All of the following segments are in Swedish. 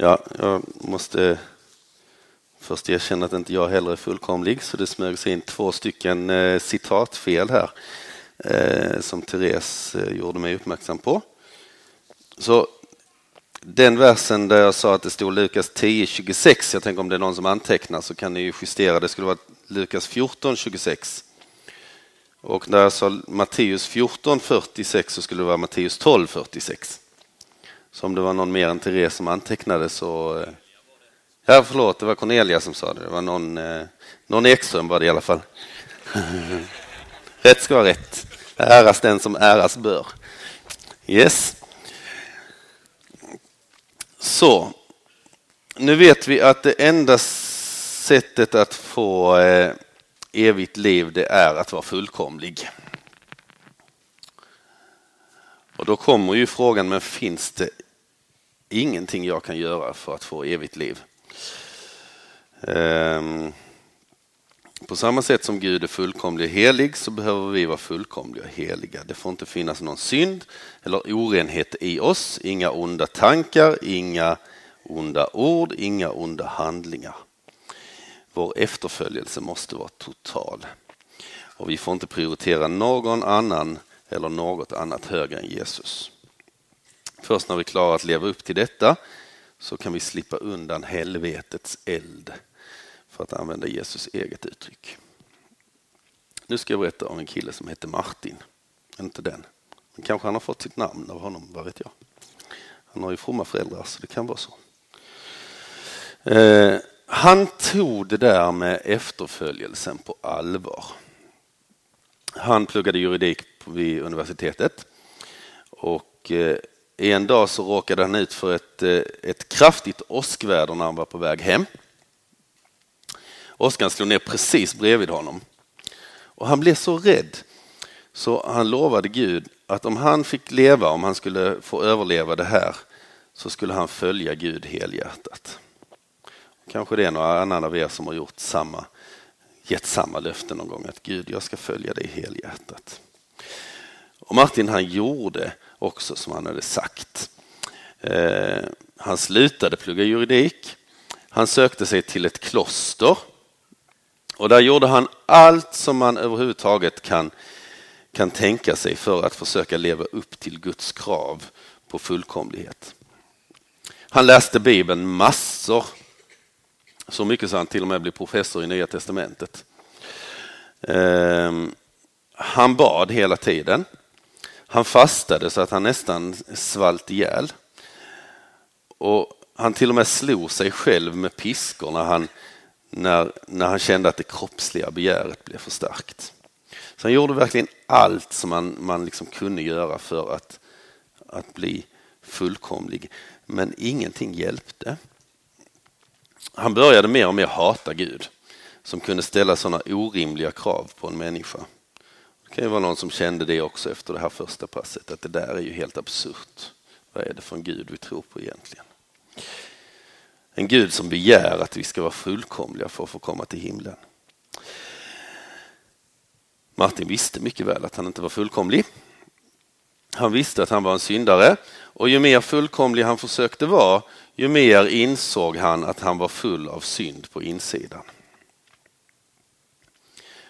Ja, jag måste först erkänna att inte jag heller är fullkomlig så det smög sig in två stycken eh, citatfel här eh, som Therese eh, gjorde mig uppmärksam på. Så den versen där jag sa att det stod Lukas 10.26, jag tänker om det är någon som antecknar så kan ni ju justera, det skulle vara Lukas 14.26. Och när jag sa Matteus 14.46 så skulle det vara Matteus 12.46. Så om det var någon mer än Therese som antecknade så... Eh, ja, förlåt, det var Cornelia som sa det. Det var någon, eh, någon Ekström var det i alla fall. rätt ska vara rätt. Äras den som äras bör. Yes. Så, nu vet vi att det enda sättet att få eh, evigt liv det är att vara fullkomlig. Och då kommer ju frågan, men finns det ingenting jag kan göra för att få evigt liv? Um, på samma sätt som Gud är fullkomlig och helig så behöver vi vara fullkomliga och heliga. Det får inte finnas någon synd eller orenhet i oss, inga onda tankar, inga onda ord, inga onda handlingar. Vår efterföljelse måste vara total. Och vi får inte prioritera någon annan eller något annat högre än Jesus. Först när vi klarar att leva upp till detta så kan vi slippa undan helvetets eld för att använda Jesus eget uttryck. Nu ska jag berätta om en kille som heter Martin. Inte den. Men kanske han har fått sitt namn av honom, vad vet jag. Han har ju fromma föräldrar så det kan vara så. Eh, han tog det där med efterföljelsen på allvar. Han pluggade juridik vid universitetet och eh, en dag så råkade han ut för ett, eh, ett kraftigt åskväder när han var på väg hem. Åskan slog ner precis bredvid honom. Och han blev så rädd så han lovade Gud att om han fick leva, om han skulle få överleva det här, så skulle han följa Gud helhjärtat. Kanske det är några annan av er som har gjort samma, gett samma löfte någon gång att Gud, jag ska följa dig helhjärtat. Och Martin han gjorde också som han hade sagt. Eh, han slutade plugga juridik. Han sökte sig till ett kloster och där gjorde han allt som man överhuvudtaget kan, kan tänka sig för att försöka leva upp till Guds krav på fullkomlighet. Han läste Bibeln massor. Så mycket så han till och med blev professor i Nya Testamentet. Ehm, han bad hela tiden. Han fastade så att han nästan svalt ihjäl. Och han till och med slog sig själv med piskor när han när, när han kände att det kroppsliga begäret blev för starkt. Så han gjorde verkligen allt som man, man liksom kunde göra för att, att bli fullkomlig. Men ingenting hjälpte. Han började mer och mer hata Gud som kunde ställa sådana orimliga krav på en människa. Det kan ju vara någon som kände det också efter det här första passet, att det där är ju helt absurt. Vad är det för en Gud vi tror på egentligen? En Gud som begär att vi ska vara fullkomliga för att få komma till himlen. Martin visste mycket väl att han inte var fullkomlig. Han visste att han var en syndare och ju mer fullkomlig han försökte vara, ju mer insåg han att han var full av synd på insidan.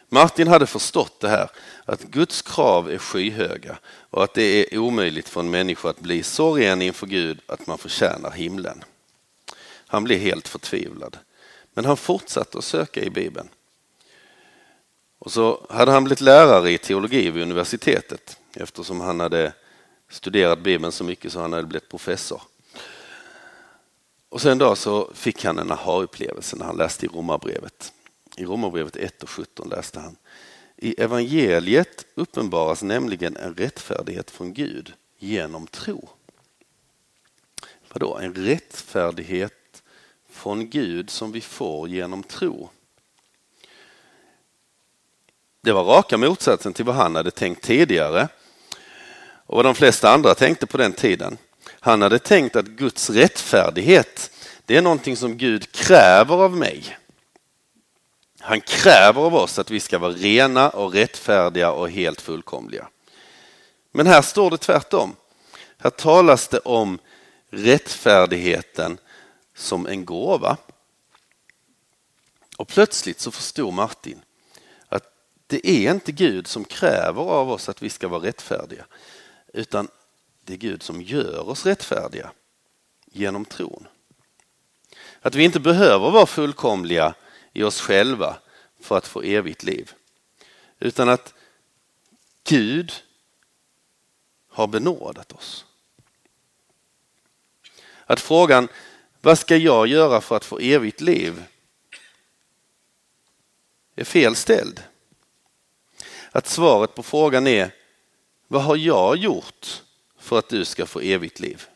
Martin hade förstått det här, att Guds krav är skyhöga och att det är omöjligt för en människa att bli så ren inför Gud att man förtjänar himlen. Han blev helt förtvivlad. Men han fortsatte att söka i Bibeln. Och så hade han blivit lärare i teologi vid universitetet eftersom han hade studerat Bibeln så mycket så han hade blivit professor. Och sen då så fick han en aha-upplevelse när han läste i Romarbrevet. I Romarbrevet 1 och 17 läste han. I evangeliet uppenbaras nämligen en rättfärdighet från Gud genom tro. Vadå, en rättfärdighet från Gud som vi får genom tro. Det var raka motsatsen till vad han hade tänkt tidigare och vad de flesta andra tänkte på den tiden. Han hade tänkt att Guds rättfärdighet, det är någonting som Gud kräver av mig. Han kräver av oss att vi ska vara rena och rättfärdiga och helt fullkomliga. Men här står det tvärtom. Här talas det om rättfärdigheten som en gåva. Och plötsligt så förstod Martin att det är inte Gud som kräver av oss att vi ska vara rättfärdiga, utan det är Gud som gör oss rättfärdiga genom tron. Att vi inte behöver vara fullkomliga i oss själva för att få evigt liv, utan att Gud har benådat oss. Att frågan, vad ska jag göra för att få evigt liv? är fel ställd. Att svaret på frågan är, vad har jag gjort för att du ska få evigt liv?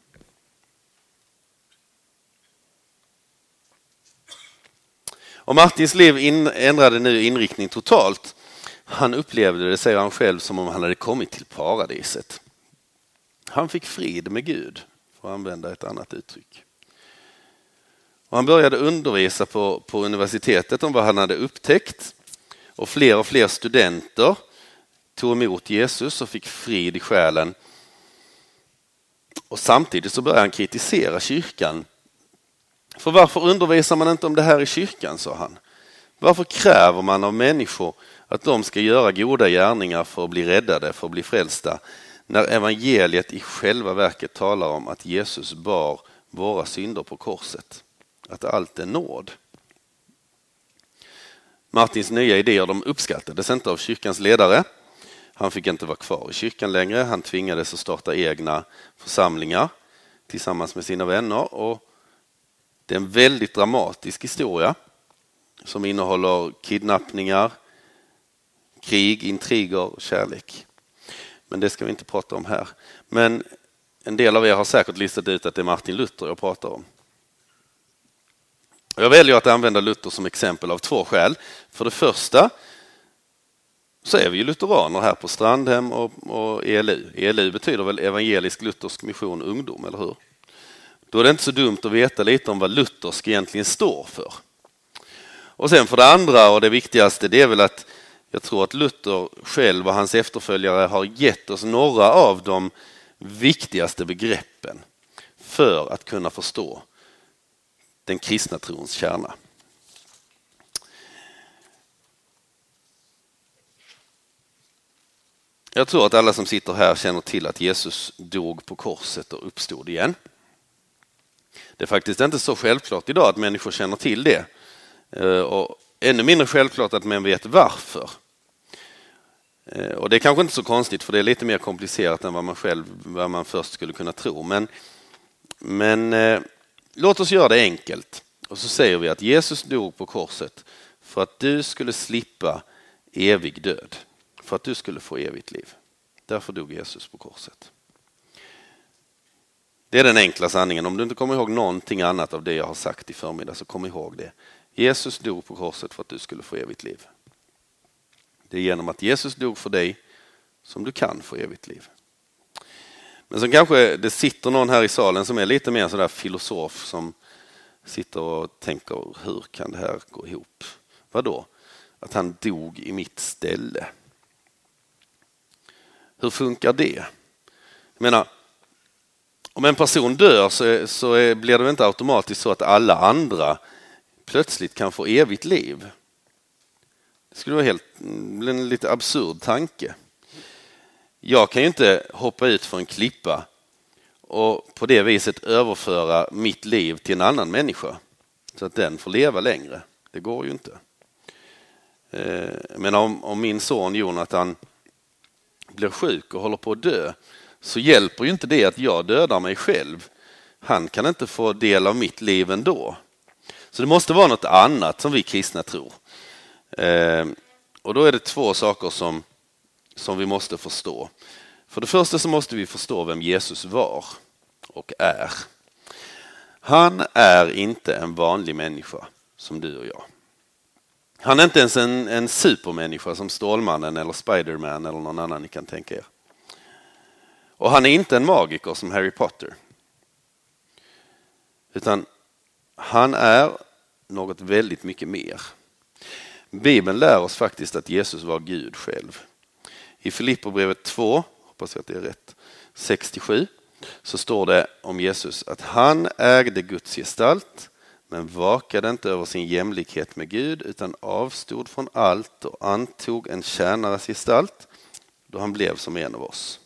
Och Martins liv in, ändrade nu inriktning totalt. Han upplevde det, säger han själv, som om han hade kommit till paradiset. Han fick frid med Gud, för att använda ett annat uttryck. Och han började undervisa på, på universitetet om vad han hade upptäckt. Och fler och fler studenter tog emot Jesus och fick frid i själen. Och samtidigt så började han kritisera kyrkan. För varför undervisar man inte om det här i kyrkan, sa han. Varför kräver man av människor att de ska göra goda gärningar för att bli räddade, för att bli frälsta, när evangeliet i själva verket talar om att Jesus bar våra synder på korset? Att allt är nåd. Martins nya idéer de uppskattades inte av kyrkans ledare. Han fick inte vara kvar i kyrkan längre. Han tvingades att starta egna församlingar tillsammans med sina vänner. Och det är en väldigt dramatisk historia som innehåller kidnappningar, krig, intriger och kärlek. Men det ska vi inte prata om här. Men en del av er har säkert listat ut att det är Martin Luther jag pratar om. Jag väljer att använda Luther som exempel av två skäl. För det första så är vi ju lutheraner här på Strandhem och, och ELU. ELU betyder väl evangelisk luthersk mission ungdom, eller hur? Då är det inte så dumt att veta lite om vad luthersk egentligen står för. Och sen för det andra och det viktigaste, det är väl att jag tror att Luther själv och hans efterföljare har gett oss några av de viktigaste begreppen för att kunna förstå den kristna trons kärna. Jag tror att alla som sitter här känner till att Jesus dog på korset och uppstod igen. Det är faktiskt inte så självklart idag att människor känner till det. Eh, och ännu mindre självklart att man vet varför. Eh, och det är kanske inte så konstigt för det är lite mer komplicerat än vad man själv vad man först skulle kunna tro. Men, men eh, låt oss göra det enkelt. Och så säger vi att Jesus dog på korset för att du skulle slippa evig död. För att du skulle få evigt liv. Därför dog Jesus på korset. Det är den enkla sanningen. Om du inte kommer ihåg någonting annat av det jag har sagt i förmiddag så kom ihåg det. Jesus dog på korset för att du skulle få evigt liv. Det är genom att Jesus dog för dig som du kan få evigt liv. Men så kanske det sitter någon här i salen som är lite mer sådär filosof som sitter och tänker hur kan det här gå ihop? Vadå? Att han dog i mitt ställe. Hur funkar det? Jag menar, om en person dör så, är, så är, blir det inte automatiskt så att alla andra plötsligt kan få evigt liv. Det skulle vara helt, en lite absurd tanke. Jag kan ju inte hoppa ut från en klippa och på det viset överföra mitt liv till en annan människa så att den får leva längre. Det går ju inte. Eh, Men om, om min son Jonathan blir sjuk och håller på att dö så hjälper ju inte det att jag dödar mig själv. Han kan inte få del av mitt liv ändå. Så det måste vara något annat som vi kristna tror. Eh, och då är det två saker som, som vi måste förstå. För det första så måste vi förstå vem Jesus var och är. Han är inte en vanlig människa som du och jag. Han är inte ens en, en supermänniska som Stålmannen eller Spiderman eller någon annan ni kan tänka er. Och han är inte en magiker som Harry Potter. Utan han är något väldigt mycket mer. Bibeln lär oss faktiskt att Jesus var Gud själv. I Filipperbrevet 2, hoppas jag att det är rätt, 67 så står det om Jesus att han ägde Guds gestalt men vakade inte över sin jämlikhet med Gud utan avstod från allt och antog en tjänares gestalt då han blev som en av oss.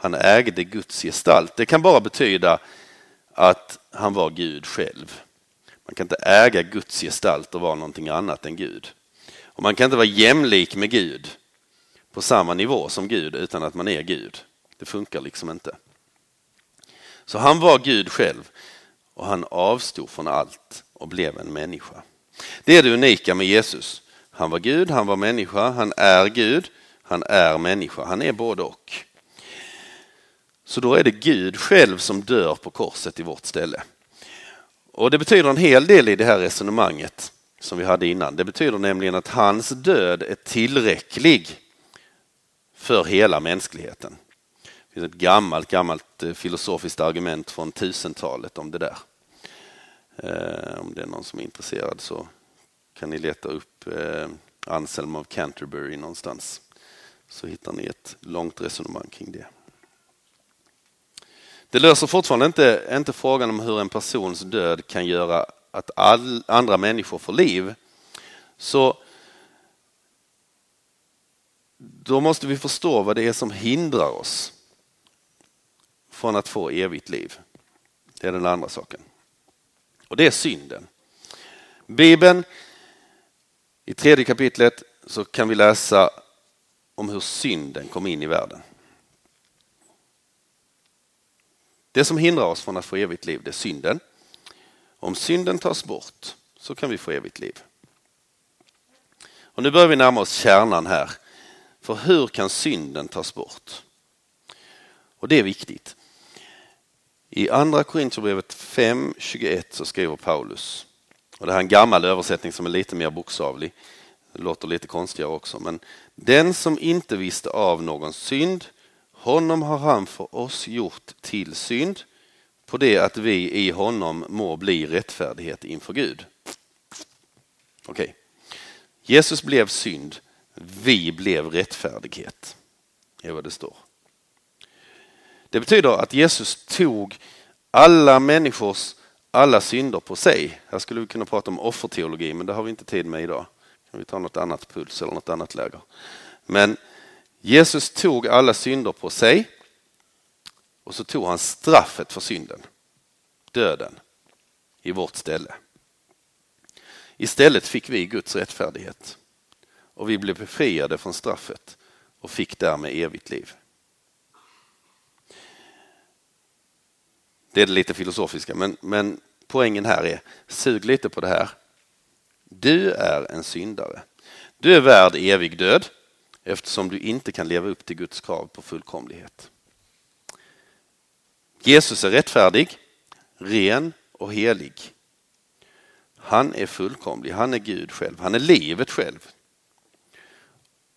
Han ägde Guds gestalt. Det kan bara betyda att han var Gud själv. Man kan inte äga Guds gestalt och vara någonting annat än Gud. Och man kan inte vara jämlik med Gud på samma nivå som Gud utan att man är Gud. Det funkar liksom inte. Så han var Gud själv och han avstod från allt och blev en människa. Det är det unika med Jesus. Han var Gud, han var människa, han är Gud, han är människa, han är både och. Så då är det Gud själv som dör på korset i vårt ställe. Och det betyder en hel del i det här resonemanget som vi hade innan. Det betyder nämligen att hans död är tillräcklig för hela mänskligheten. Det finns ett gammalt, gammalt eh, filosofiskt argument från tusentalet om det där. Eh, om det är någon som är intresserad så kan ni leta upp eh, Anselm av Canterbury någonstans. Så hittar ni ett långt resonemang kring det. Det löser fortfarande inte, inte frågan om hur en persons död kan göra att all, andra människor får liv. Så då måste vi förstå vad det är som hindrar oss från att få evigt liv. Det är den andra saken. Och det är synden. Bibeln, i tredje kapitlet så kan vi läsa om hur synden kom in i världen. Det som hindrar oss från att få evigt liv, det är synden. Om synden tas bort så kan vi få evigt liv. Och nu börjar vi närma oss kärnan här. För hur kan synden tas bort? Och det är viktigt. I andra Korinthierbrevet 5.21 så skriver Paulus, och det här är en gammal översättning som är lite mer bokstavlig, det låter lite konstigare också, men den som inte visste av någon synd, honom har han för oss gjort till synd, på det att vi i honom må bli rättfärdighet inför Gud. Okej. Okay. Jesus blev synd, vi blev rättfärdighet. Det är vad det står. Det betyder att Jesus tog alla människors alla synder på sig. Här skulle vi kunna prata om offerteologi, men det har vi inte tid med idag. Kan vi ta något annat puls eller något annat läger. Men Jesus tog alla synder på sig och så tog han straffet för synden, döden, i vårt ställe. Istället fick vi Guds rättfärdighet och vi blev befriade från straffet och fick därmed evigt liv. Det är det lite filosofiska, men, men poängen här är, sug lite på det här. Du är en syndare. Du är värd evig död eftersom du inte kan leva upp till Guds krav på fullkomlighet. Jesus är rättfärdig, ren och helig. Han är fullkomlig, han är Gud själv, han är livet själv.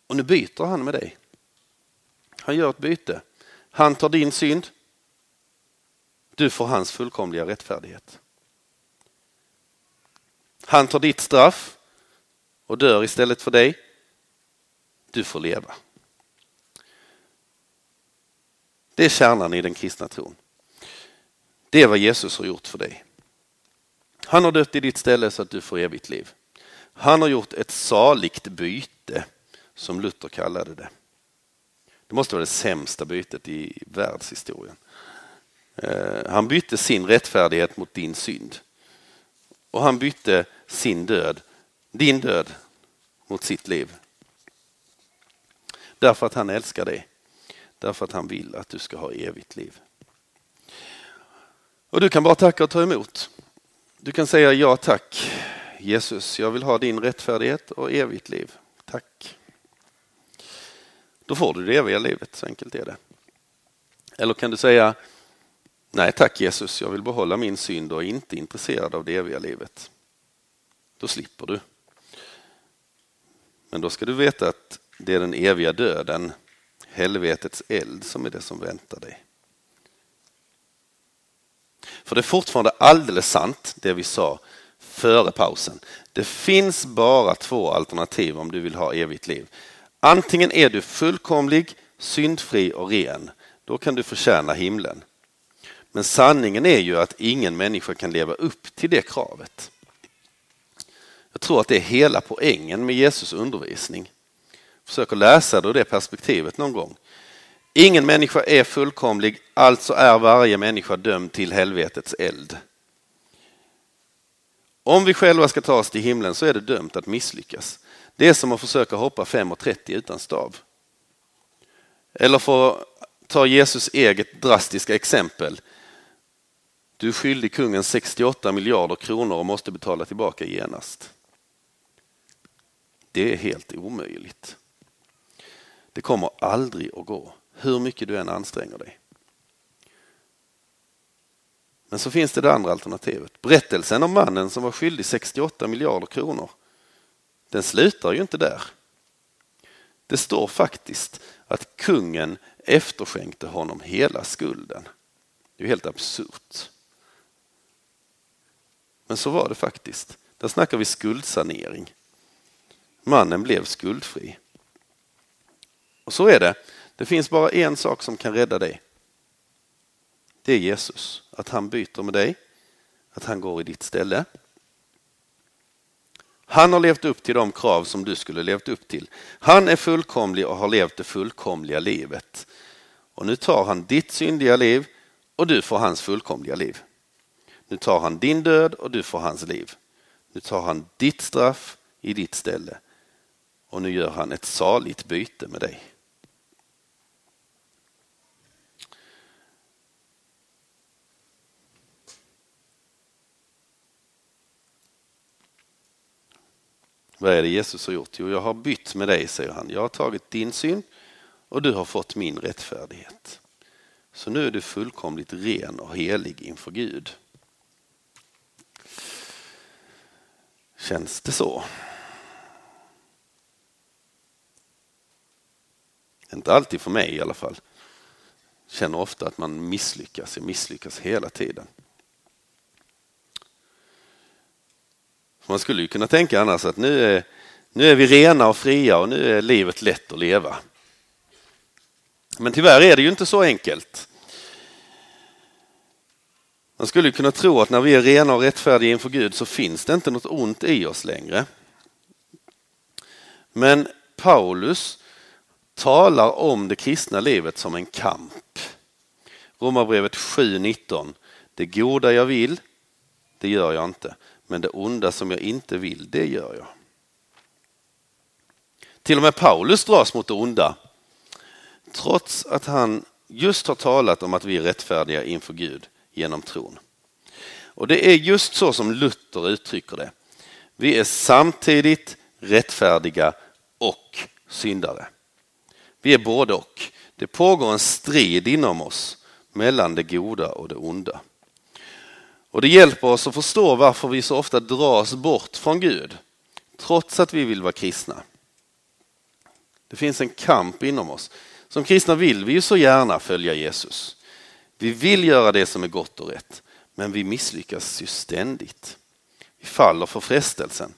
Och nu byter han med dig. Han gör ett byte. Han tar din synd, du får hans fullkomliga rättfärdighet. Han tar ditt straff och dör istället för dig. Du får leva. Det är kärnan i den kristna tron. Det är vad Jesus har gjort för dig. Han har dött i ditt ställe så att du får evigt liv. Han har gjort ett saligt byte som Luther kallade det. Det måste vara det sämsta bytet i världshistorien. Eh, han bytte sin rättfärdighet mot din synd. Och han bytte sin död, din död, mot sitt liv. Därför att han älskar dig. Därför att han vill att du ska ha evigt liv. Och du kan bara tacka och ta emot. Du kan säga ja tack Jesus, jag vill ha din rättfärdighet och evigt liv. Tack. Då får du det eviga livet, så enkelt är det. Eller kan du säga Nej tack Jesus, jag vill behålla min synd och är inte intresserad av det eviga livet. Då slipper du. Men då ska du veta att det är den eviga döden, helvetets eld, som är det som väntar dig. För det är fortfarande alldeles sant det vi sa före pausen. Det finns bara två alternativ om du vill ha evigt liv. Antingen är du fullkomlig, syndfri och ren. Då kan du förtjäna himlen. Men sanningen är ju att ingen människa kan leva upp till det kravet. Jag tror att det är hela poängen med Jesus undervisning försöker läsa det ur det perspektivet någon gång. Ingen människa är fullkomlig, alltså är varje människa dömd till helvetets eld. Om vi själva ska ta oss till himlen så är det dömt att misslyckas. Det är som att försöka hoppa 5,30 utan stav. Eller för att ta Jesus eget drastiska exempel. Du är skyldig kungen 68 miljarder kronor och måste betala tillbaka genast. Det är helt omöjligt. Det kommer aldrig att gå, hur mycket du än anstränger dig. Men så finns det det andra alternativet. Berättelsen om mannen som var skyldig 68 miljarder kronor. Den slutar ju inte där. Det står faktiskt att kungen efterskänkte honom hela skulden. Det är ju helt absurt. Men så var det faktiskt. Där snackar vi skuldsanering. Mannen blev skuldfri. Och så är det. Det finns bara en sak som kan rädda dig. Det är Jesus. Att han byter med dig. Att han går i ditt ställe. Han har levt upp till de krav som du skulle levt upp till. Han är fullkomlig och har levt det fullkomliga livet. Och nu tar han ditt syndiga liv och du får hans fullkomliga liv. Nu tar han din död och du får hans liv. Nu tar han ditt straff i ditt ställe. Och nu gör han ett saligt byte med dig. Vad är det Jesus har gjort? Jo, jag har bytt med dig, säger han. Jag har tagit din synd och du har fått min rättfärdighet. Så nu är du fullkomligt ren och helig inför Gud. Känns det så? Inte alltid för mig i alla fall. Känner ofta att man misslyckas. Jag misslyckas hela tiden. Man skulle ju kunna tänka annars att nu är, nu är vi rena och fria och nu är livet lätt att leva. Men tyvärr är det ju inte så enkelt. Man skulle kunna tro att när vi är rena och rättfärdiga inför Gud så finns det inte något ont i oss längre. Men Paulus talar om det kristna livet som en kamp. Romarbrevet 7.19. Det goda jag vill, det gör jag inte. Men det onda som jag inte vill, det gör jag. Till och med Paulus dras mot det onda. Trots att han just har talat om att vi är rättfärdiga inför Gud genom tron. Och det är just så som Luther uttrycker det. Vi är samtidigt rättfärdiga och syndare. Vi är både och. Det pågår en strid inom oss mellan det goda och det onda. Och det hjälper oss att förstå varför vi så ofta dras bort från Gud, trots att vi vill vara kristna. Det finns en kamp inom oss. Som kristna vill vi ju så gärna följa Jesus. Vi vill göra det som är gott och rätt, men vi misslyckas ju ständigt. Vi faller för frestelsen.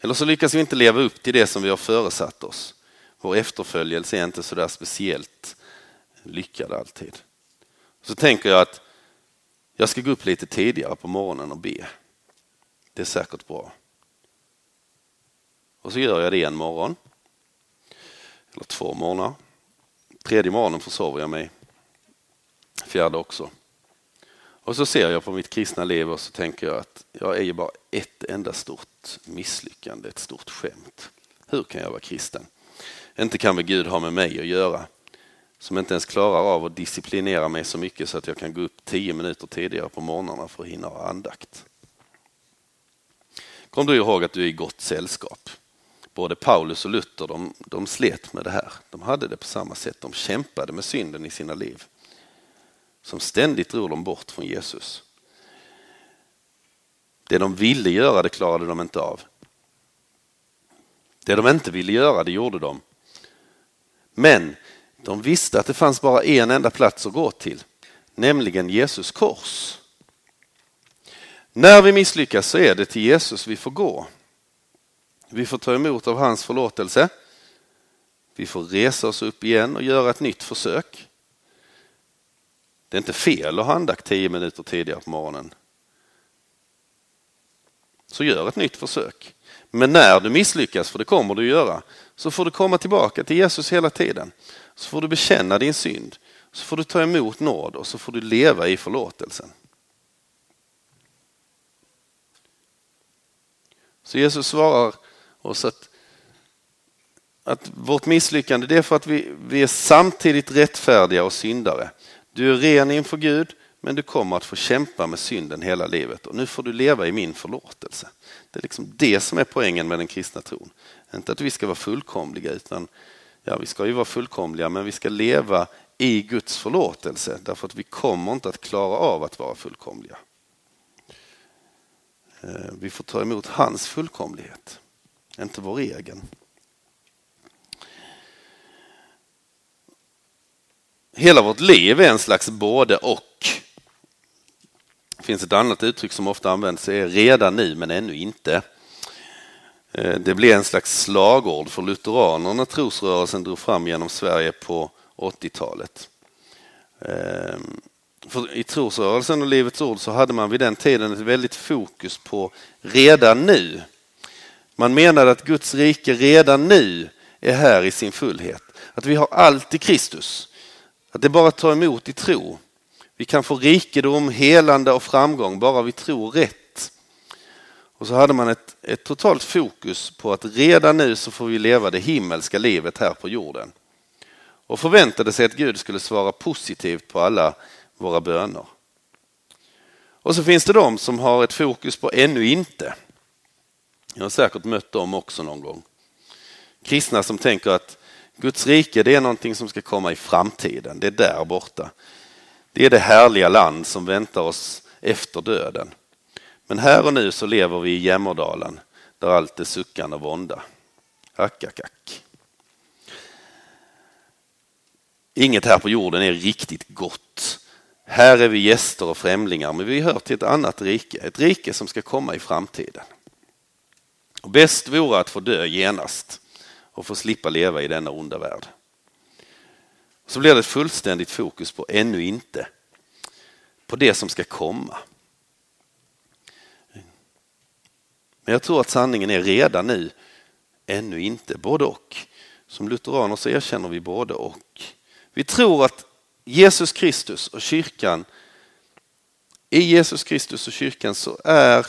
Eller så lyckas vi inte leva upp till det som vi har föresatt oss. Vår efterföljelse är inte så där speciellt lyckad alltid. Så tänker jag att jag ska gå upp lite tidigare på morgonen och be. Det är säkert bra. Och så gör jag det en morgon. Eller två morgnar. Tredje morgonen försover jag mig. Fjärde också. Och så ser jag på mitt kristna liv och så tänker jag att jag är ju bara ett enda stort misslyckande, ett stort skämt. Hur kan jag vara kristen? Inte kan väl Gud ha med mig att göra? Som inte ens klarar av att disciplinera mig så mycket så att jag kan gå upp tio minuter tidigare på morgnarna för att hinna ha andakt. Kom du ihåg att du är i gott sällskap. Både Paulus och Luther de, de slet med det här. De hade det på samma sätt. De kämpade med synden i sina liv. Som ständigt drog dem bort från Jesus. Det de ville göra det klarade de inte av. Det de inte ville göra det gjorde de. Men de visste att det fanns bara en enda plats att gå till, nämligen Jesus kors. När vi misslyckas så är det till Jesus vi får gå. Vi får ta emot av hans förlåtelse. Vi får resa oss upp igen och göra ett nytt försök. Det är inte fel att ha andakt tio minuter tidigare på morgonen. Så gör ett nytt försök. Men när du misslyckas, för det kommer du göra, så får du komma tillbaka till Jesus hela tiden. Så får du bekänna din synd, så får du ta emot nåd och så får du leva i förlåtelsen. Så Jesus svarar oss att, att vårt misslyckande det är för att vi, vi är samtidigt rättfärdiga och syndare. Du är ren inför Gud, men du kommer att få kämpa med synden hela livet och nu får du leva i min förlåtelse. Det är liksom det som är poängen med den kristna tron. Inte att vi ska vara fullkomliga utan ja, vi ska ju vara fullkomliga men vi ska leva i Guds förlåtelse därför att vi kommer inte att klara av att vara fullkomliga. Eh, vi får ta emot hans fullkomlighet, inte vår egen. Hela vårt liv är en slags både och. Det finns ett annat uttryck som ofta används, är redan nu men ännu inte. Eh, det blev en slags slagord för lutheranerna trosrörelsen drog fram genom Sverige på 80-talet. Ehm, för I trosrörelsen och Livets Ord så hade man vid den tiden ett väldigt fokus på redan nu. Man menade att Guds rike redan nu är här i sin fullhet. Att vi har allt i Kristus. Att det bara att ta emot i tro. Vi kan få rikedom, helande och framgång bara vi tror rätt. Och så hade man ett, ett totalt fokus på att redan nu så får vi leva det himmelska livet här på jorden. Och förväntade sig att Gud skulle svara positivt på alla våra böner. Och så finns det de som har ett fokus på ännu inte. Jag har säkert mött dem också någon gång. Kristna som tänker att Guds rike det är någonting som ska komma i framtiden. Det är där borta. Det är det härliga land som väntar oss efter döden. Men här och nu så lever vi i Jämmerdalen där allt är suckan och vånda. Ack, ack, ack. Inget här på jorden är riktigt gott. Här är vi gäster och främlingar, men vi hör till ett annat rike, ett rike som ska komma i framtiden. Och bäst vore att få dö genast och få slippa leva i denna onda värld. Så blir det fullständigt fokus på ännu inte, på det som ska komma. Men jag tror att sanningen är redan nu, ännu inte, både och. Som lutheraner så erkänner vi både och. Vi tror att Jesus Kristus och kyrkan, i Jesus Kristus och kyrkan så är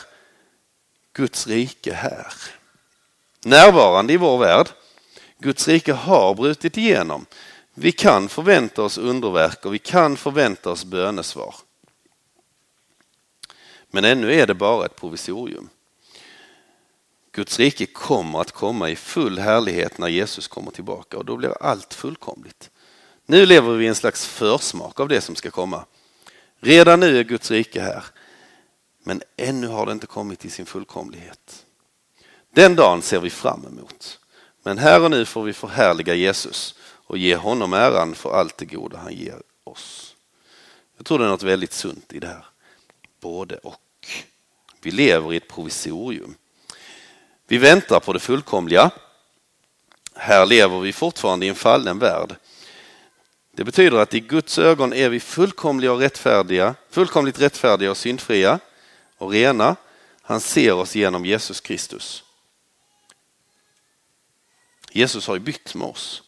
Guds rike här. Närvarande i vår värld. Guds rike har brutit igenom. Vi kan förvänta oss underverk och vi kan förvänta oss bönesvar. Men ännu är det bara ett provisorium. Guds rike kommer att komma i full härlighet när Jesus kommer tillbaka och då blir allt fullkomligt. Nu lever vi i en slags försmak av det som ska komma. Redan nu är Guds rike här, men ännu har det inte kommit i sin fullkomlighet. Den dagen ser vi fram emot. Men här och nu får vi förhärliga Jesus och ge honom äran för allt det goda han ger oss. Jag tror det är något väldigt sunt i det här. Både och. Vi lever i ett provisorium. Vi väntar på det fullkomliga. Här lever vi fortfarande i en fallen värld. Det betyder att i Guds ögon är vi fullkomliga och rättfärdiga, fullkomligt rättfärdiga och syndfria och rena. Han ser oss genom Jesus Kristus. Jesus har ju bytt med oss.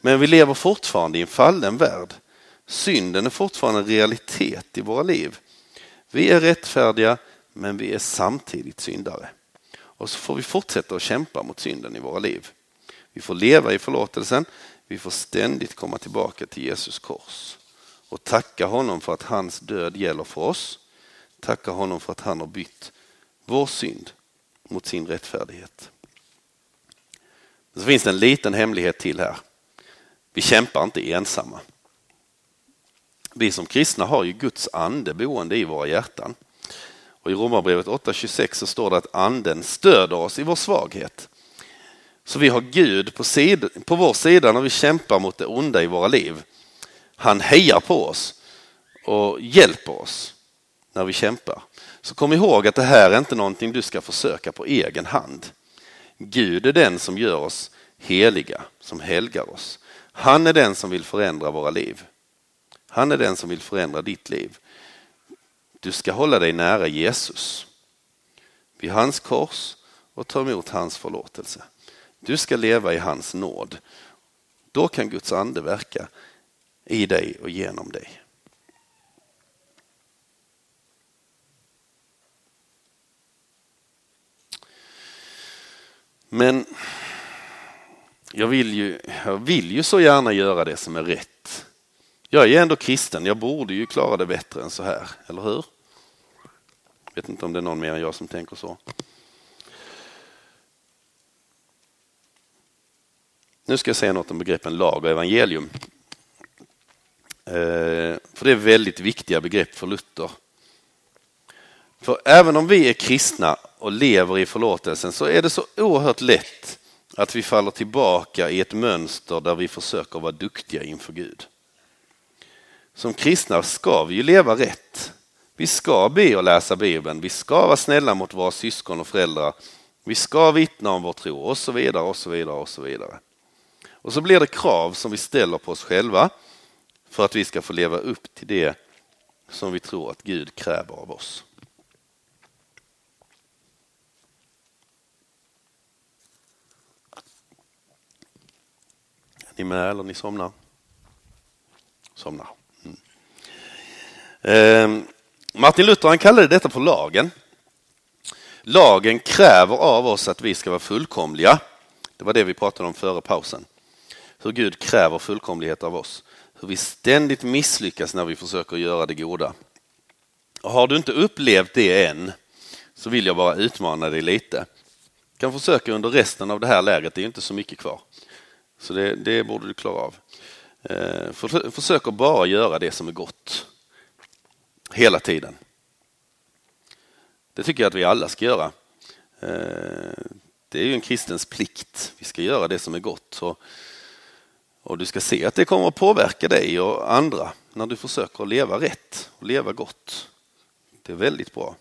Men vi lever fortfarande i en fallen värld. Synden är fortfarande en realitet i våra liv. Vi är rättfärdiga men vi är samtidigt syndare. Och så får vi fortsätta att kämpa mot synden i våra liv. Vi får leva i förlåtelsen, vi får ständigt komma tillbaka till Jesus kors och tacka honom för att hans död gäller för oss. Tacka honom för att han har bytt vår synd mot sin rättfärdighet. Så finns det en liten hemlighet till här. Vi kämpar inte ensamma. Vi som kristna har ju Guds ande boende i våra hjärtan. Och I Romarbrevet 8.26 så står det att anden stöder oss i vår svaghet. Så vi har Gud på, sid, på vår sida när vi kämpar mot det onda i våra liv. Han hejar på oss och hjälper oss när vi kämpar. Så kom ihåg att det här är inte någonting du ska försöka på egen hand. Gud är den som gör oss heliga, som helgar oss. Han är den som vill förändra våra liv. Han är den som vill förändra ditt liv. Du ska hålla dig nära Jesus vid hans kors och ta emot hans förlåtelse. Du ska leva i hans nåd. Då kan Guds ande verka i dig och genom dig. Men jag vill, ju, jag vill ju så gärna göra det som är rätt. Jag är ändå kristen, jag borde ju klara det bättre än så här, eller hur? Jag vet inte om det är någon mer än jag som tänker så. Nu ska jag säga något om begreppen lag och evangelium. Eh, för det är väldigt viktiga begrepp för Luther. För även om vi är kristna och lever i förlåtelsen så är det så oerhört lätt att vi faller tillbaka i ett mönster där vi försöker vara duktiga inför Gud. Som kristna ska vi ju leva rätt. Vi ska be och läsa Bibeln, vi ska vara snälla mot våra syskon och föräldrar, vi ska vittna om vår tro och så vidare och så vidare och så vidare. Och så blir det krav som vi ställer på oss själva för att vi ska få leva upp till det som vi tror att Gud kräver av oss. Är ni med eller ni somnar? Somnar. Ehm, Martin Luther han kallade detta för lagen. Lagen kräver av oss att vi ska vara fullkomliga. Det var det vi pratade om före pausen. Hur Gud kräver fullkomlighet av oss. Hur vi ständigt misslyckas när vi försöker göra det goda. Och har du inte upplevt det än så vill jag bara utmana dig lite. Du kan försöka under resten av det här lägret, det är inte så mycket kvar. Så det, det borde du klara av. Ehm, försök att bara göra det som är gott. Hela tiden. Det tycker jag att vi alla ska göra. Eh, det är ju en kristens plikt. Vi ska göra det som är gott. Och, och du ska se att det kommer att påverka dig och andra när du försöker leva rätt och leva gott. Det är väldigt bra.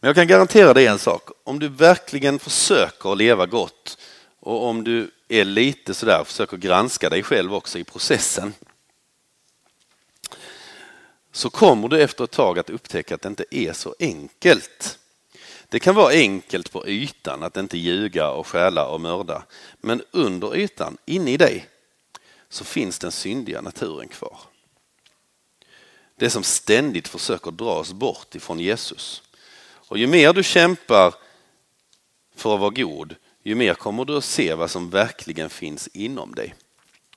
Men jag kan garantera dig en sak. Om du verkligen försöker leva gott och om du är lite sådär, försöker granska dig själv också i processen så kommer du efter ett tag att upptäcka att det inte är så enkelt. Det kan vara enkelt på ytan att inte ljuga och stjäla och mörda. Men under ytan, inne i dig, så finns den syndiga naturen kvar. Det som ständigt försöker dra oss bort ifrån Jesus. Och ju mer du kämpar för att vara god, ju mer kommer du att se vad som verkligen finns inom dig.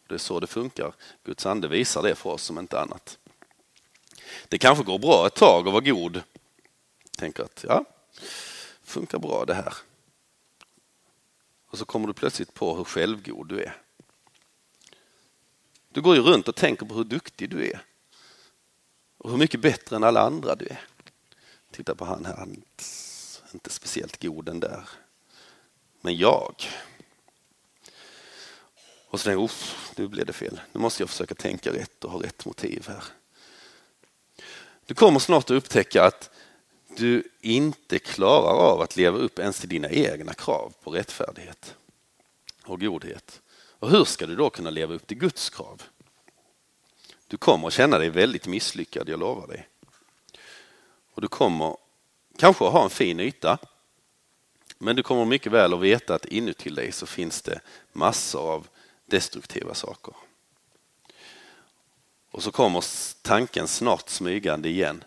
Det är så det funkar. Guds ande visar det för oss som inte annat. Det kanske går bra ett tag att vara god. Tänker att ja, funkar bra det här. Och så kommer du plötsligt på hur självgod du är. Du går ju runt och tänker på hur duktig du är. Och hur mycket bättre än alla andra du är. Titta på han här, han är inte speciellt god den där. Men jag. Och så tänker jag, nu blev det fel. Nu måste jag försöka tänka rätt och ha rätt motiv här. Du kommer snart att upptäcka att du inte klarar av att leva upp ens till dina egna krav på rättfärdighet och godhet. Och hur ska du då kunna leva upp till Guds krav? Du kommer att känna dig väldigt misslyckad, jag lovar dig. Och du kommer kanske att ha en fin yta, men du kommer mycket väl att veta att inuti dig så finns det massor av destruktiva saker. Och så kommer tanken snart smygande igen.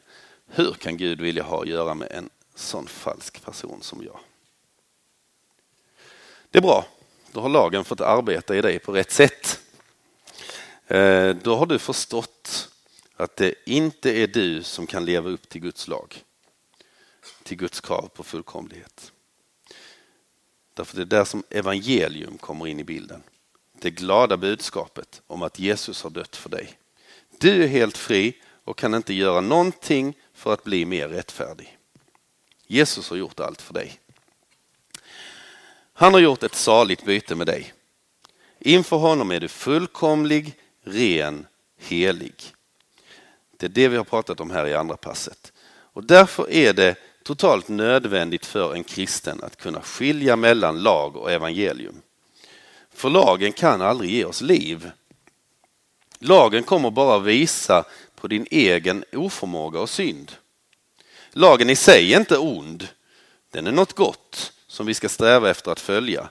Hur kan Gud vilja ha att göra med en sån falsk person som jag? Det är bra, då har lagen fått arbeta i dig på rätt sätt. Eh, då har du förstått att det inte är du som kan leva upp till Guds lag, till Guds krav på fullkomlighet. Därför det är där som evangelium kommer in i bilden. Det glada budskapet om att Jesus har dött för dig. Du är helt fri och kan inte göra någonting för att bli mer rättfärdig. Jesus har gjort allt för dig. Han har gjort ett saligt byte med dig. Inför honom är du fullkomlig, ren, helig. Det är det vi har pratat om här i andra passet. Och därför är det totalt nödvändigt för en kristen att kunna skilja mellan lag och evangelium. För lagen kan aldrig ge oss liv. Lagen kommer bara visa på din egen oförmåga och synd. Lagen i sig är inte ond. Den är något gott som vi ska sträva efter att följa.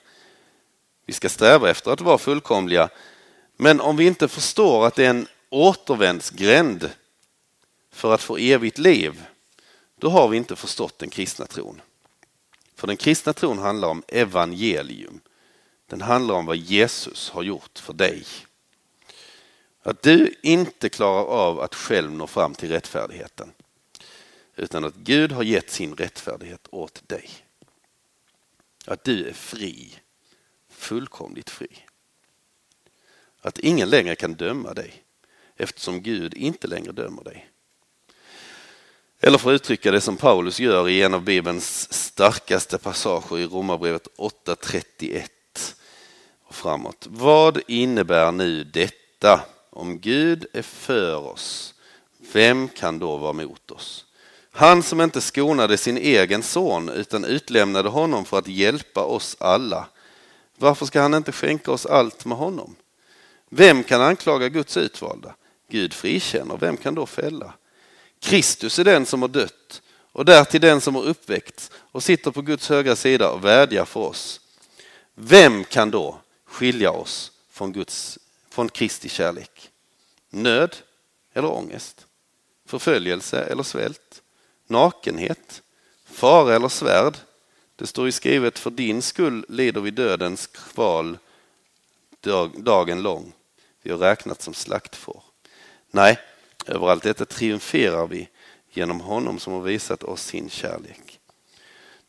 Vi ska sträva efter att vara fullkomliga. Men om vi inte förstår att det är en återvändsgränd för att få evigt liv, då har vi inte förstått den kristna tron. För den kristna tron handlar om evangelium. Den handlar om vad Jesus har gjort för dig. Att du inte klarar av att själv nå fram till rättfärdigheten. Utan att Gud har gett sin rättfärdighet åt dig. Att du är fri, fullkomligt fri. Att ingen längre kan döma dig eftersom Gud inte längre dömer dig. Eller för att uttrycka det som Paulus gör i en av Bibelns starkaste passager i Romarbrevet 8.31 och framåt. Vad innebär nu detta? Om Gud är för oss, vem kan då vara mot oss? Han som inte skonade sin egen son utan utlämnade honom för att hjälpa oss alla. Varför ska han inte skänka oss allt med honom? Vem kan anklaga Guds utvalda? Gud frikänner, vem kan då fälla? Kristus är den som har dött och därtill den som har uppväckts och sitter på Guds högra sida och vädjar för oss. Vem kan då skilja oss från, Guds, från Kristi kärlek? Nöd eller ångest? Förföljelse eller svält? Nakenhet? Fara eller svärd? Det står ju skrivet, för din skull lider vi dödens kval dagen lång. Vi har räknat som slaktfår. Nej, över allt detta triumferar vi genom honom som har visat oss sin kärlek.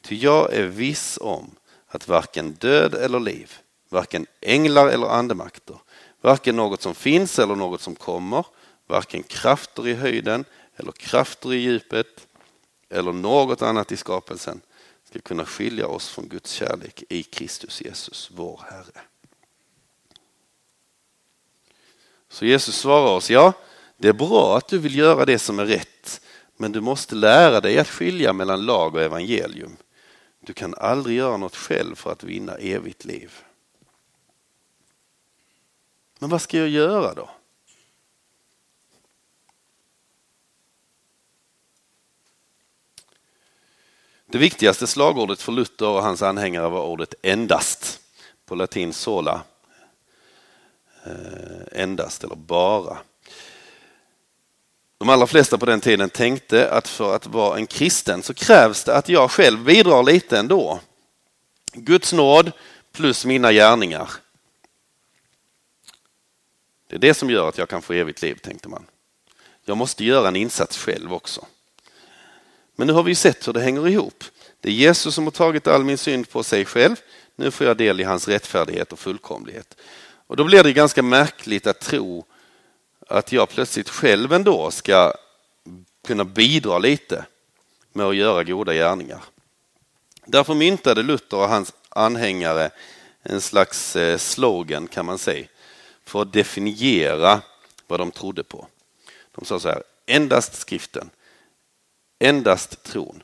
Ty jag är viss om att varken död eller liv, varken änglar eller andemakter, varken något som finns eller något som kommer, varken krafter i höjden eller krafter i djupet eller något annat i skapelsen ska kunna skilja oss från Guds kärlek i Kristus Jesus, vår Herre. Så Jesus svarar oss, ja, det är bra att du vill göra det som är rätt, men du måste lära dig att skilja mellan lag och evangelium. Du kan aldrig göra något själv för att vinna evigt liv. Men vad ska jag göra då? Det viktigaste slagordet för Luther och hans anhängare var ordet endast. På latin sola. Eh, endast eller bara. De allra flesta på den tiden tänkte att för att vara en kristen så krävs det att jag själv bidrar lite ändå. Guds nåd plus mina gärningar. Det är det som gör att jag kan få evigt liv, tänkte man. Jag måste göra en insats själv också. Men nu har vi sett hur det hänger ihop. Det är Jesus som har tagit all min synd på sig själv. Nu får jag del i hans rättfärdighet och fullkomlighet. Och då blir det ganska märkligt att tro att jag plötsligt själv ändå ska kunna bidra lite med att göra goda gärningar. Därför myntade Luther och hans anhängare en slags eh, slogan kan man säga för att definiera vad de trodde på. De sa så här, endast skriften, endast tron,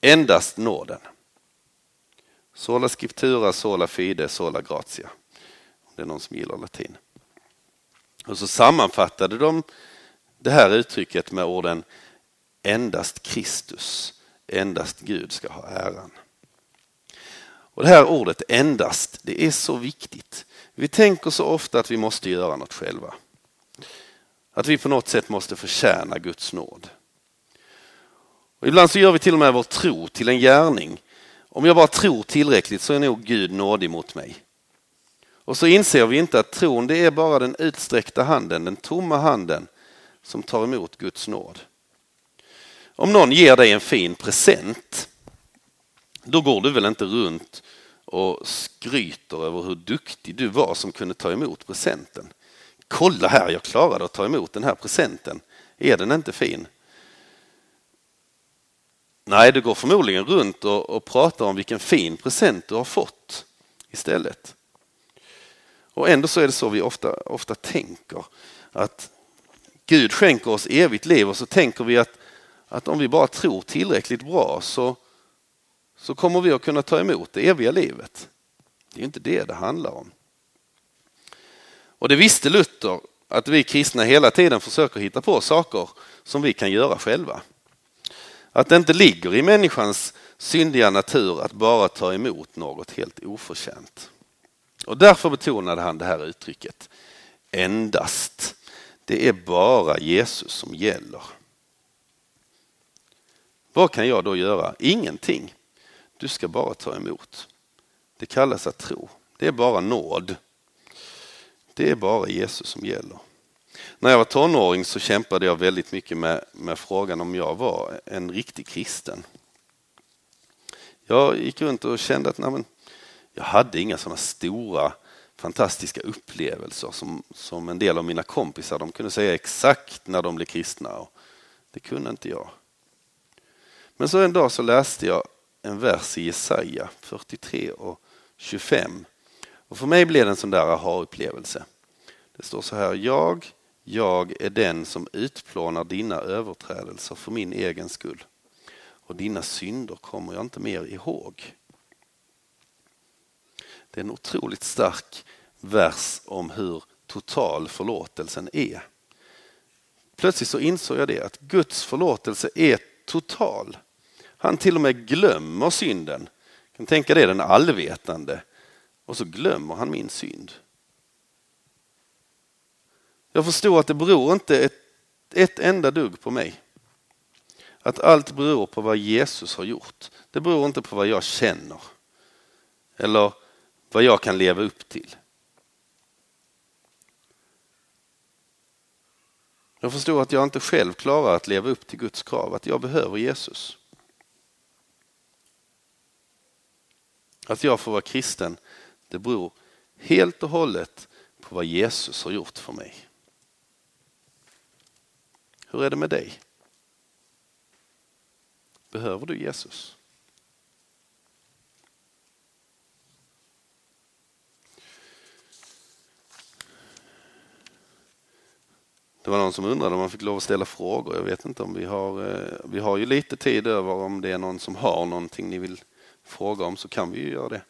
endast nåden. Sola scriptura, sola fide, sola gratia. Om det är någon som gillar latin. Och så sammanfattade de det här uttrycket med orden endast Kristus, endast Gud ska ha äran. Och Det här ordet endast, det är så viktigt. Vi tänker så ofta att vi måste göra något själva. Att vi på något sätt måste förtjäna Guds nåd. Och ibland så gör vi till och med vår tro till en gärning. Om jag bara tror tillräckligt så är nog Gud nådig mot mig. Och så inser vi inte att tron det är bara den utsträckta handen, den tomma handen som tar emot Guds nåd. Om någon ger dig en fin present, då går du väl inte runt och skryter över hur duktig du var som kunde ta emot presenten. Kolla här, jag klarade att ta emot den här presenten. Är den inte fin? Nej, du går förmodligen runt och, och pratar om vilken fin present du har fått istället. Och ändå så är det så vi ofta, ofta tänker. Att Gud skänker oss evigt liv och så tänker vi att, att om vi bara tror tillräckligt bra så, så kommer vi att kunna ta emot det eviga livet. Det är inte det det handlar om. Och det visste Luther att vi kristna hela tiden försöker hitta på saker som vi kan göra själva. Att det inte ligger i människans syndiga natur att bara ta emot något helt oförtjänt. Och därför betonade han det här uttrycket, endast. Det är bara Jesus som gäller. Vad kan jag då göra? Ingenting. Du ska bara ta emot. Det kallas att tro. Det är bara nåd. Det är bara Jesus som gäller. När jag var tonåring så kämpade jag väldigt mycket med, med frågan om jag var en riktig kristen. Jag gick runt och kände att nej, men, jag hade inga sådana stora fantastiska upplevelser som, som en del av mina kompisar. De kunde säga exakt när de blev kristna. Och det kunde inte jag. Men så en dag så läste jag en vers i Jesaja 43 och 25. Och för mig blev det en sån där aha-upplevelse. Det står så här, jag, jag är den som utplånar dina överträdelser för min egen skull. Och dina synder kommer jag inte mer ihåg. Det är en otroligt stark vers om hur total förlåtelsen är. Plötsligt så insåg jag det, att Guds förlåtelse är total. Han till och med glömmer synden. kan tänka det, den allvetande. Och så glömmer han min synd. Jag förstår att det beror inte ett, ett enda dugg på mig. Att allt beror på vad Jesus har gjort. Det beror inte på vad jag känner. Eller vad jag kan leva upp till. Jag förstår att jag inte själv klarar att leva upp till Guds krav, att jag behöver Jesus. Att jag får vara kristen, det beror helt och hållet på vad Jesus har gjort för mig. Hur är det med dig? Behöver du Jesus? Det var någon som undrade om man fick lov att ställa frågor. Jag vet inte om vi har, eh, vi har ju lite tid över om det är någon som har någonting ni vill fråga om så kan vi ju göra det.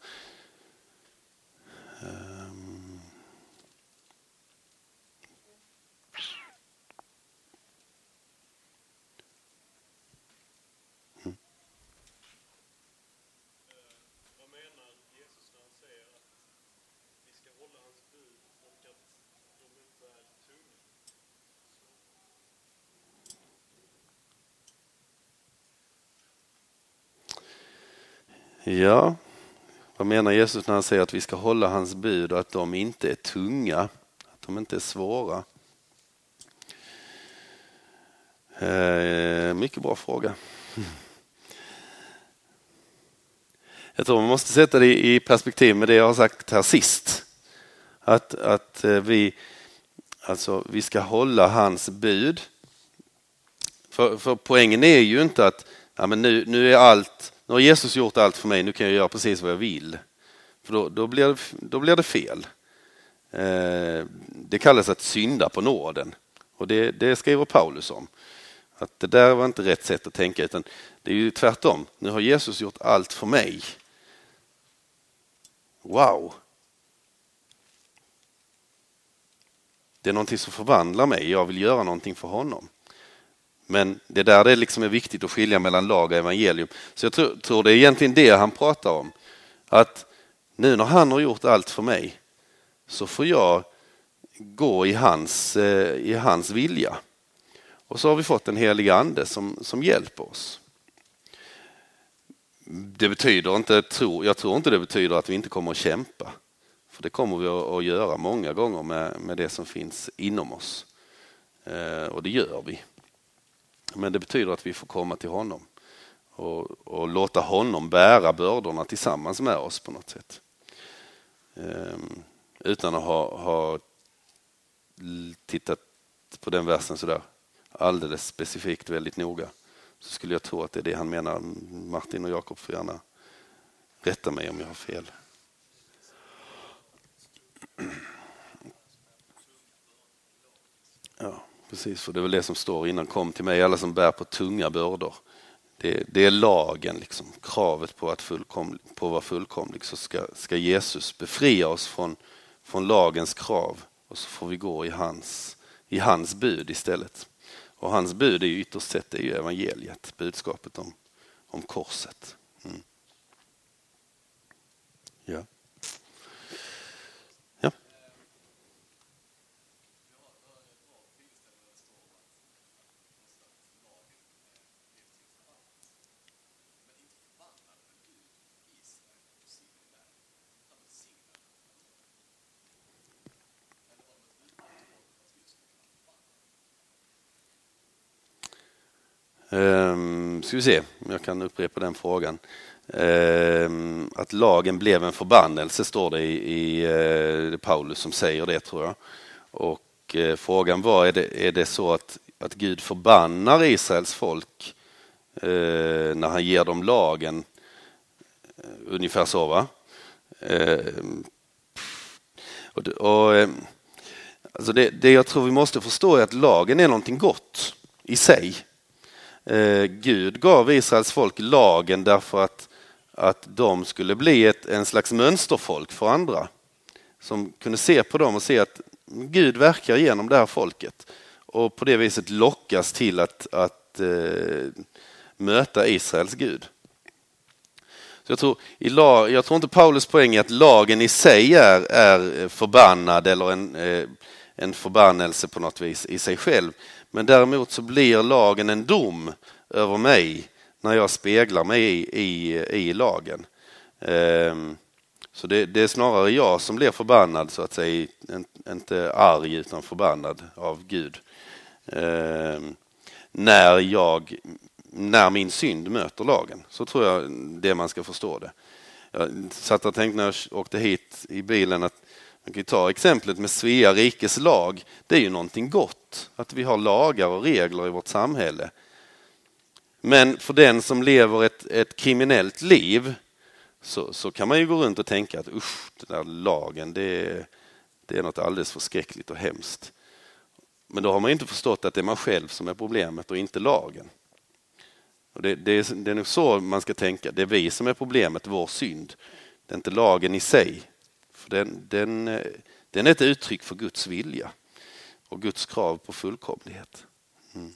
Ja, vad menar Jesus när han säger att vi ska hålla hans bud och att de inte är tunga, att de inte är svåra? Eh, mycket bra fråga. Jag tror man måste sätta det i perspektiv med det jag har sagt här sist. Att, att eh, vi, alltså, vi ska hålla hans bud. För, för poängen är ju inte att ja, men nu, nu är allt nu har Jesus gjort allt för mig, nu kan jag göra precis vad jag vill. För då, då, blir, det, då blir det fel. Eh, det kallas att synda på nåden. Och det, det skriver Paulus om. Att det där var inte rätt sätt att tänka, utan det är ju tvärtom. Nu har Jesus gjort allt för mig. Wow! Det är någonting som förvandlar mig, jag vill göra någonting för honom. Men det där det liksom är viktigt att skilja mellan lag och evangelium. Så jag tror, tror det är egentligen det han pratar om. Att nu när han har gjort allt för mig så får jag gå i hans, eh, i hans vilja. Och så har vi fått en helig ande som, som hjälper oss. Det betyder inte, jag tror inte det betyder att vi inte kommer att kämpa. För det kommer vi att göra många gånger med, med det som finns inom oss. Eh, och det gör vi. Men det betyder att vi får komma till honom och, och låta honom bära bördorna tillsammans med oss på något sätt. Ehm, utan att ha, ha tittat på den versen sådär alldeles specifikt väldigt noga så skulle jag tro att det är det han menar. Martin och Jakob får gärna rätta mig om jag har fel. Ja. Precis, för det är väl det som står innan. Kom till mig alla som bär på tunga bördor. Det, det är lagen, liksom, kravet på att, fullkom, på att vara fullkomlig. Så ska, ska Jesus befria oss från, från lagens krav och så får vi gå i hans, i hans bud istället. Och hans bud är ju ytterst sett är ju evangeliet, budskapet om, om korset. Mm. Ja. ja. Um, ska vi se om jag kan upprepa den frågan. Um, att lagen blev en förbannelse står det i, i uh, det Paulus som säger det tror jag. Och uh, frågan var, är det, är det så att, att Gud förbannar Israels folk uh, när han ger dem lagen? Ungefär så va? Ehm, och, och alltså det, det jag tror vi måste förstå är att lagen är någonting gott i sig. Eh, Gud gav Israels folk lagen därför att, att de skulle bli ett, en slags mönsterfolk för andra. Som kunde se på dem och se att Gud verkar genom det här folket och på det viset lockas till att, att eh, möta Israels Gud. Så jag, tror, i lag, jag tror inte Paulus poäng är att lagen i sig är, är förbannad eller en, eh, en förbannelse på något vis i sig själv. Men däremot så blir lagen en dom över mig när jag speglar mig i, i, i lagen. Um, så det, det, är snarare jag som blir förbannad, så att säga, inte arg utan förbannad av Gud. Um, när, jag, när min synd möter lagen. Så tror jag det man ska förstå det. Jag satt och tänkte när jag åkte hit i bilen att man kan ta exemplet med Svea rikes lag. Det är ju någonting gott att vi har lagar och regler i vårt samhälle. Men för den som lever ett, ett kriminellt liv så, så, kan man ju gå runt och tänka att usch, den där lagen, det, det är något alldeles förskräckligt och hemskt. Men då har man inte förstått att det är man själv som är problemet och inte lagen. Och det, det, är, det är nog så man ska tänka. Det är vi som är problemet, vår synd. Det är inte lagen i sig. För den, den, eh, den är ett uttryck för Guds vilja och Guds krav på fullkomlighet. Mm.